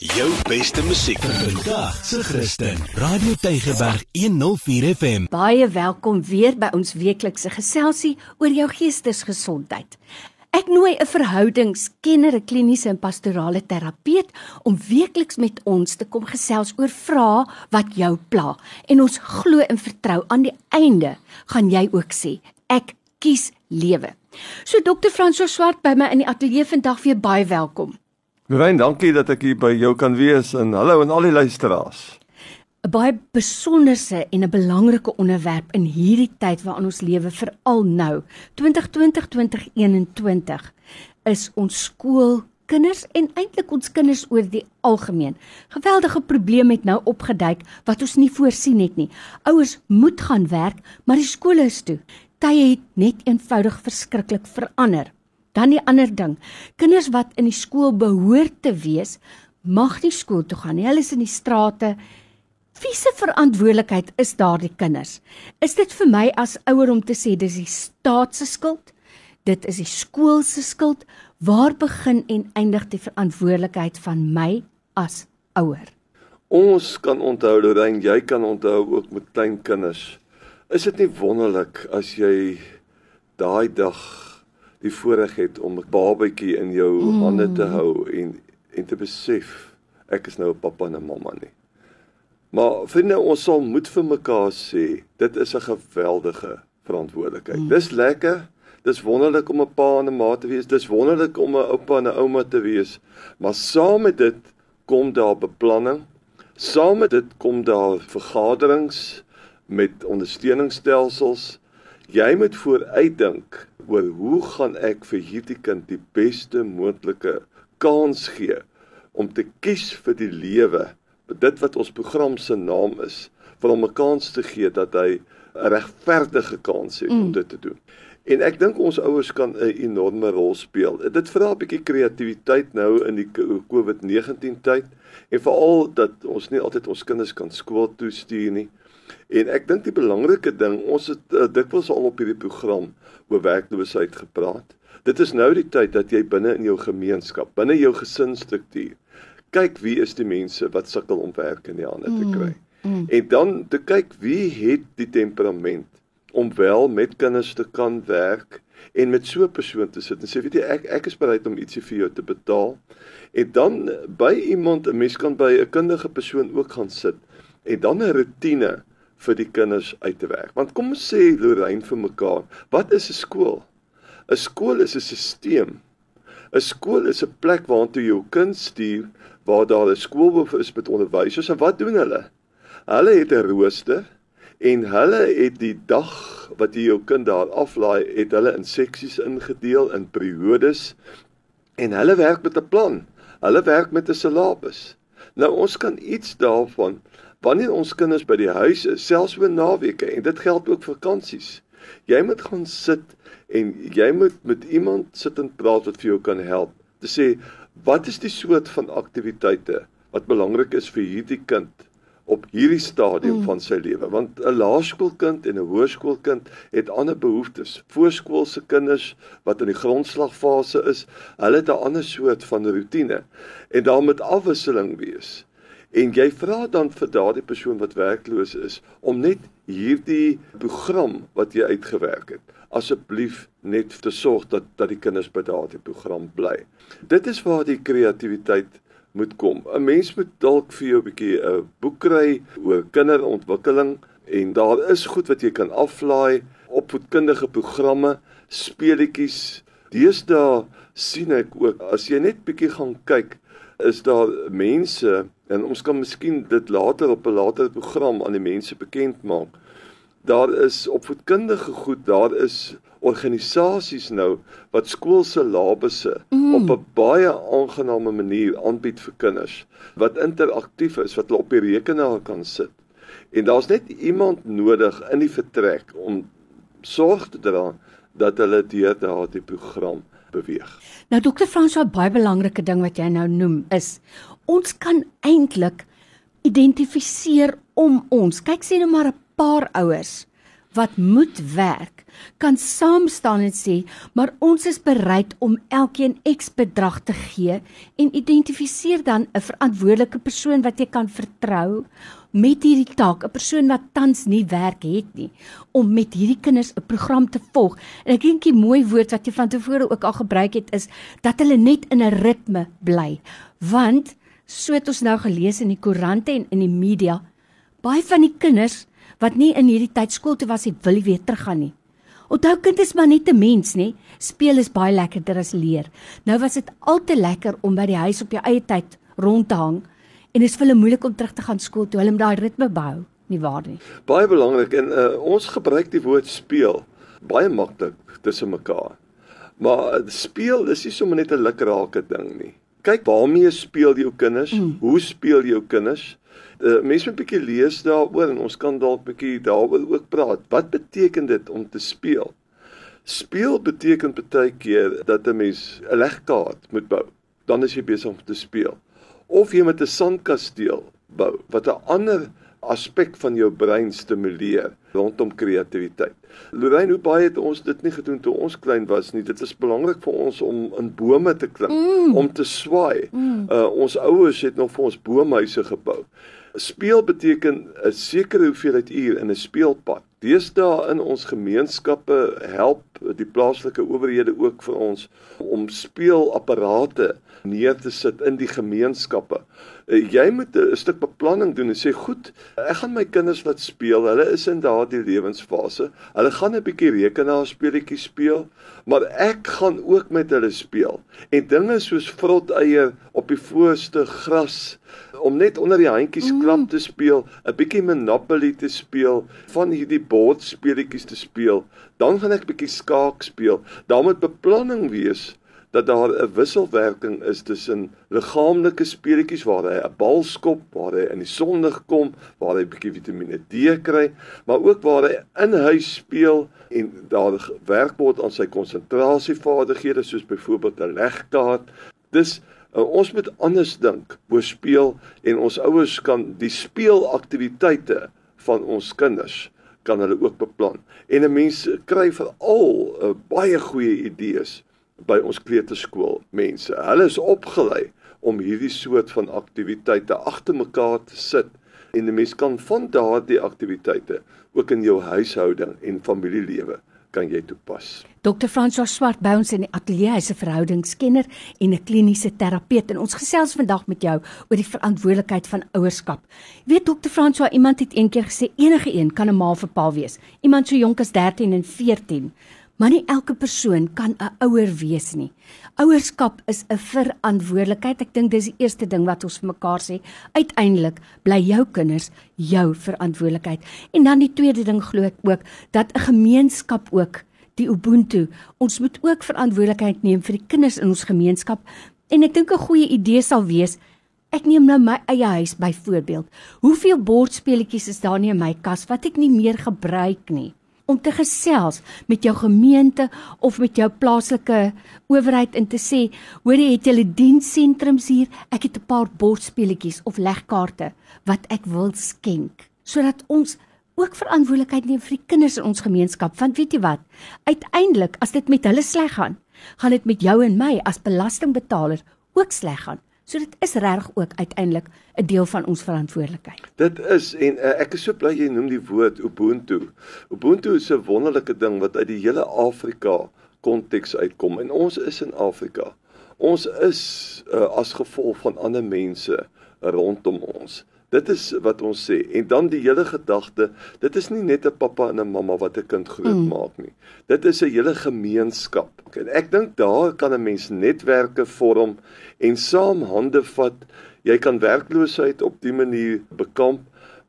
Jou beste musiek vandag se Christen. Radio Tygerberg 104 FM. Baie welkom weer by ons weeklikse geselsie oor jou geestesgesondheid. Ek nooi 'n verhoudingskenner, 'n kliniese en pastorale terapeut om weekliks met ons te kom gesels oor vrae wat jou pla. En ons glo en vertrou aan die einde gaan jy ook sê, ek kies lewe. So dokter François Swart by my in die ateljee vandag vir baie welkom. Lorraine, dankie dat ek hier by jou kan wees en hallo aan al die luisteraars. 'n Baie besonderse en 'n belangrike onderwerp in hierdie tyd waarin ons lewe veral nou, 2020-2021, is ons skoolkinders en eintlik ons kinders oor die algemeen. Geweldige probleme het nou opgeduik wat ons nie voorsien het nie. Ouers moet gaan werk, maar die skole is toe. Tye het net eenvoudig verskriklik verander. Dan die ander ding, kinders wat in die skool behoort te wees, mag nie skool toe gaan nie. Hulle is in die strate. Wie se verantwoordelikheid is daardie kinders? Is dit vir my as ouer om te sê dis die staat se skuld? Dit is die skool se skuld. Waar begin en eindig die verantwoordelikheid van my as ouer? Ons kan onthou, Lorraine, jy kan onthou ook met klein kinders. Is dit nie wonderlik as jy daai dag die voorreg het om 'n babatjie in jou mm. hande te hou en en te besef ek is nou 'n pappa en 'n mamma nie. Maar vriende, ons sal moet vir mekaar sê, dit is 'n geweldige verantwoordelikheid. Mm. Dis lekker. Dis wonderlik om 'n pa en 'n ma te wees. Dis wonderlik om 'n oupa en 'n ouma te wees. Maar saam met dit kom daar beplanning. Saam met dit kom daar vergaderings met ondersteuningsstelsels. Jy moet vooruitdink oor hoe gaan ek vir hierdie kind die beste moontlike kans gee om te kies vir die lewe dit wat ons program se naam is vir hom 'n kans te gee dat hy 'n regverdige kans het mm. om dit te doen. En ek dink ons ouers kan 'n enorme rol speel. Dit vra 'n bietjie kreatiwiteit nou in die COVID-19 tyd en veral dat ons nie altyd ons kinders kan skool toe stuur nie. En ek dink die belangrike ding, ons het uh, dikwels al op hierdie program oor werkloosheid gepraat. Dit is nou die tyd dat jy binne in jou gemeenskap, binne jou gesinsstruktuur, kyk wie is die mense wat sukkel om werk in die hande te mm, kry. Mm, mm. En dan te kyk wie het die temperament om wel met kinders te kan werk en met so 'n persoon te sit en sê weet jy ek ek is bereid om ietsie vir jou te betaal. En dan by iemand 'n mens kan by 'n kundige persoon ook gaan sit en dan 'n rotine vir die kinders uit te werk. Want kom ons sê Lorraine vir mekaar, wat is 'n skool? 'n Skool is 'n stelsel. 'n Skool is 'n plek waartoe jou kind stuur waar daar 'n skoolhoof is met onderwysers en wat doen hulle? Hulle het 'n rooster en hulle het die dag wat jy jou kind daar aflaai, het hulle in seksies ingedeel in periodes en hulle werk met 'n plan. Hulle werk met 'n syllabus. Nou ons kan iets daarvan wanneer ons kinders by die huis is, selfs oor naweke en dit geld ook vir vakansies. Jy moet gaan sit en jy moet met iemand sit en praat wat vir jou kan help. Te sê, wat is die soort van aktiwiteite wat belangrik is vir hierdie kind op hierdie stadium mm. van sy lewe? Want 'n laerskoolkind en 'n hoërskoolkind het ander behoeftes. Voorskoolse kinders wat in die grondslagfase is, hulle het 'n ander soort van rotine en daar moet afwisseling wees. En jy vra dan vir daardie persoon wat werkloos is om net hierdie program wat jy uitgewerk het, asseblief net te sorg dat dat die kinders by daardie program bly. Dit is waar die kreatiwiteit moet kom. 'n Mens moet dalk vir jou 'n bietjie 'n boek kry oor kinderontwikkeling en daar is goed wat jy kan aflaai, opvoedkundige programme, speletjies. Deesdae sien ek ook as jy net bietjie gaan kyk, is daar mense en ons kan miskien dit later op 'n later program aan die mense bekend maak. Daar is opvoedkundige goed, daar is organisasies nou wat skoolse labusse mm. op 'n baie aangename manier aanbied vir kinders wat interaktief is wat hulle op die rekenaar kan sit. En daar's net iemand nodig in die vertrek om sorg te dra dat hulle deur daardie program beweeg. Nou dokter Frans, 'n baie belangrike ding wat jy nou noem is ons kan eintlik identifiseer om ons. Kyk sien nou maar 'n paar ouers wat moet werk, kan saam staan en sê, maar ons is bereid om elkeen X bedrag te gee en identifiseer dan 'n verantwoordelike persoon wat jy kan vertrou met hierdie taak, 'n persoon wat tans nie werk het nie, om met hierdie kinders 'n program te volg. En ek dink die mooi woord wat jy van tevore ook al gebruik het is dat hulle net in 'n ritme bly. Want so het ons nou gelees in die koerante en in die media, baie van die kinders wat nie in hierdie tyd skool toe was, wil nie weer teruggaan nie. Onthou kind is maar net 'n mens, nê? Speel is baie lekkerder as leer. Nou was dit al te lekker om by die huis op jou eie tyd rond te hang en dit is vir hulle moeilik om terug te gaan skool toe. Hulle moet daai ritme behou, nie waar nie? Baie belangrik en uh, ons gebruik die woord speel baie maklik tussen mekaar. Maar uh, speel is nie sommer net 'n lukrake ding nie. Kyk waarmee speel jou kinders? Mm. Hoe speel jou kinders? Uh, mense moet 'n bietjie lees daaroor en ons kan dalk 'n bietjie daaroor ook praat. Wat beteken dit om te speel? Speel beteken baie keer dat 'n mens 'n legkaart moet bou. Dan is jy besig om te speel of jy met 'n sandkasteel bou wat 'n ander aspek van jou brein stimuleer rondom kreatiwiteit. Lorraine, hoe baie het ons dit nie gedoen toe ons klein was nie. Dit is belangrik vir ons om in bome te klim, mm. om te swaai. Mm. Uh ons ouers het nog vir ons boomhuise gebou. Speel beteken 'n sekere hoeveelheid uur in 'n speelpad. Deesdae in ons gemeenskappe help die plaaslike owerhede ook vir ons om speelapparate neer te sit in die gemeenskappe. Uh, jy moet 'n stuk beplanning doen en sê goed, ek gaan my kinders laat speel. Hulle is in daardie lewensfase. Hulle gaan 'n bietjie rekenaarspeletjies speel, maar ek gaan ook met hulle speel. En dinge soos vrot eier op die voorste gras om net onder die handjies mm. klap te speel, 'n bietjie Monopoly te speel, van hierdie bordspeletjies te speel, dan gaan ek bietjie skaak speel. Daar moet beplanning wees dat daar 'n wisselwerking is tussen liggaamlike speletjies waar hy 'n bal skop, waar hy in die sonlig kom, waar hy 'n bietjie Vitamiene D kry, maar ook waar hy in huis speel en daar werk word aan sy konsentrasievaardighede soos byvoorbeeld 'n legkaart. Dis uh, ons moet anders dink oor speel en ons ouers kan die speelaktiwiteite van ons kinders kan hulle ook beplan. En 'n mens kry veral uh, baie goeie idees by ons kleuterskool mense. Hulle is opgelei om hierdie soort van aktiwiteite agter mekaar te sit en 'n mens kan van daardie aktiwiteite ook in jou huishouding en familielewe kan jy toepas. Dr. François Swart by ons in die ateljee, hy's 'n verhoudingskenner en 'n kliniese terapeut en ons gesels vandag met jou oor die verantwoordelikheid van ouerskap. Jy weet Dr. François, iemand het eendag gesê enige een kan 'n ma 'n pa wees. Iemand so jonk as 13 en 14 Maar nie elke persoon kan 'n ouer wees nie. Ouerskap is 'n verantwoordelikheid. Ek dink dis die eerste ding wat ons vir mekaar sê. Uiteindelik bly jou kinders jou verantwoordelikheid. En dan die tweede ding glo ek ook dat 'n gemeenskap ook die ubuntu. Ons moet ook verantwoordelikheid neem vir die kinders in ons gemeenskap. En ek dink 'n goeie idee sal wees Ek neem nou my eie huis byvoorbeeld. Hoeveel bordspeletjies is daar nie in my kas wat ek nie meer gebruik nie? Om te gesels met jou gemeente of met jou plaaslike owerheid en te sê, hoor jy het julle dienssentrums hier, ek het 'n paar bordspeletjies of legkaarte wat ek wil skenk sodat ons ook verantwoordelikheid neem vir die kinders in ons gemeenskap. Want weet jy wat? Uiteindelik as dit met hulle sleg gaan gaan dit met jou en my as belastingbetaler ook sleg gaan So dit is reg ook uiteindelik 'n deel van ons verantwoordelikheid. Dit is en uh, ek is so bly jy noem die woord ubuntu. Ubuntu is 'n wonderlike ding wat uit die hele Afrika konteks uitkom en ons is in Afrika. Ons is uh, as gevolg van ander mense rondom ons. Dit is wat ons sê. En dan die hele gedagte, dit is nie net 'n pappa en 'n mamma wat 'n kind grootmaak mm. nie. Dit is 'n hele gemeenskap. En ek dink daar kan 'n mens netwerke vorm en saam hande vat. Jy kan werkloosheid op dié manier bekamp.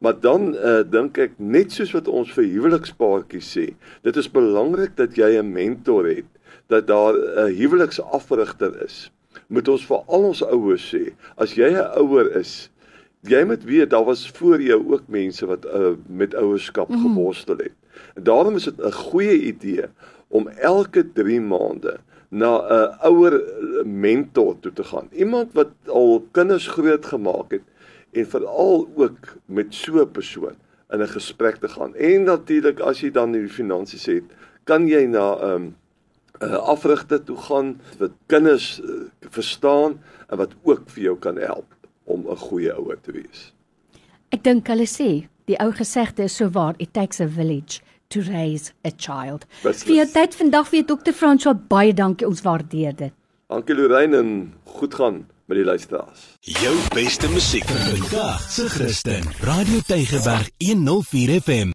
Maar dan uh, dink ek net soos wat ons vir huwelikspaartjies sê, dit is belangrik dat jy 'n mentor het, dat daar 'n huweliksafrigter is. Moet ons vir al ons ouers sê, as jy 'n ouer is, jy moet weet daar was voor jou ook mense wat uh, met ouerskap mm. geworstel het. En daarom is dit 'n goeie idee om elke 3 maande na 'n ouer mentor toe te gaan. Iemand wat al kinders groot gemaak het en veral ook met so 'n persoon in 'n gesprek te gaan. En natuurlik as jy dan die finansies het, kan jy na 'n um, uh, afrigter toe gaan wat kinders uh, verstaan en wat ook vir jou kan help om 'n goeie ouer te wees. Ek dink hulle sê die ou gesegde is so waar, it takes a village to raise a child. Beslis. Vir jou tyd vandag vir Dr. François baie dankie, ons waardeer dit. Dankie Lorraine en goed gaan met die luisteraars. Jou beste musiek vandag se Christen. Radio Tygerberg 104 FM.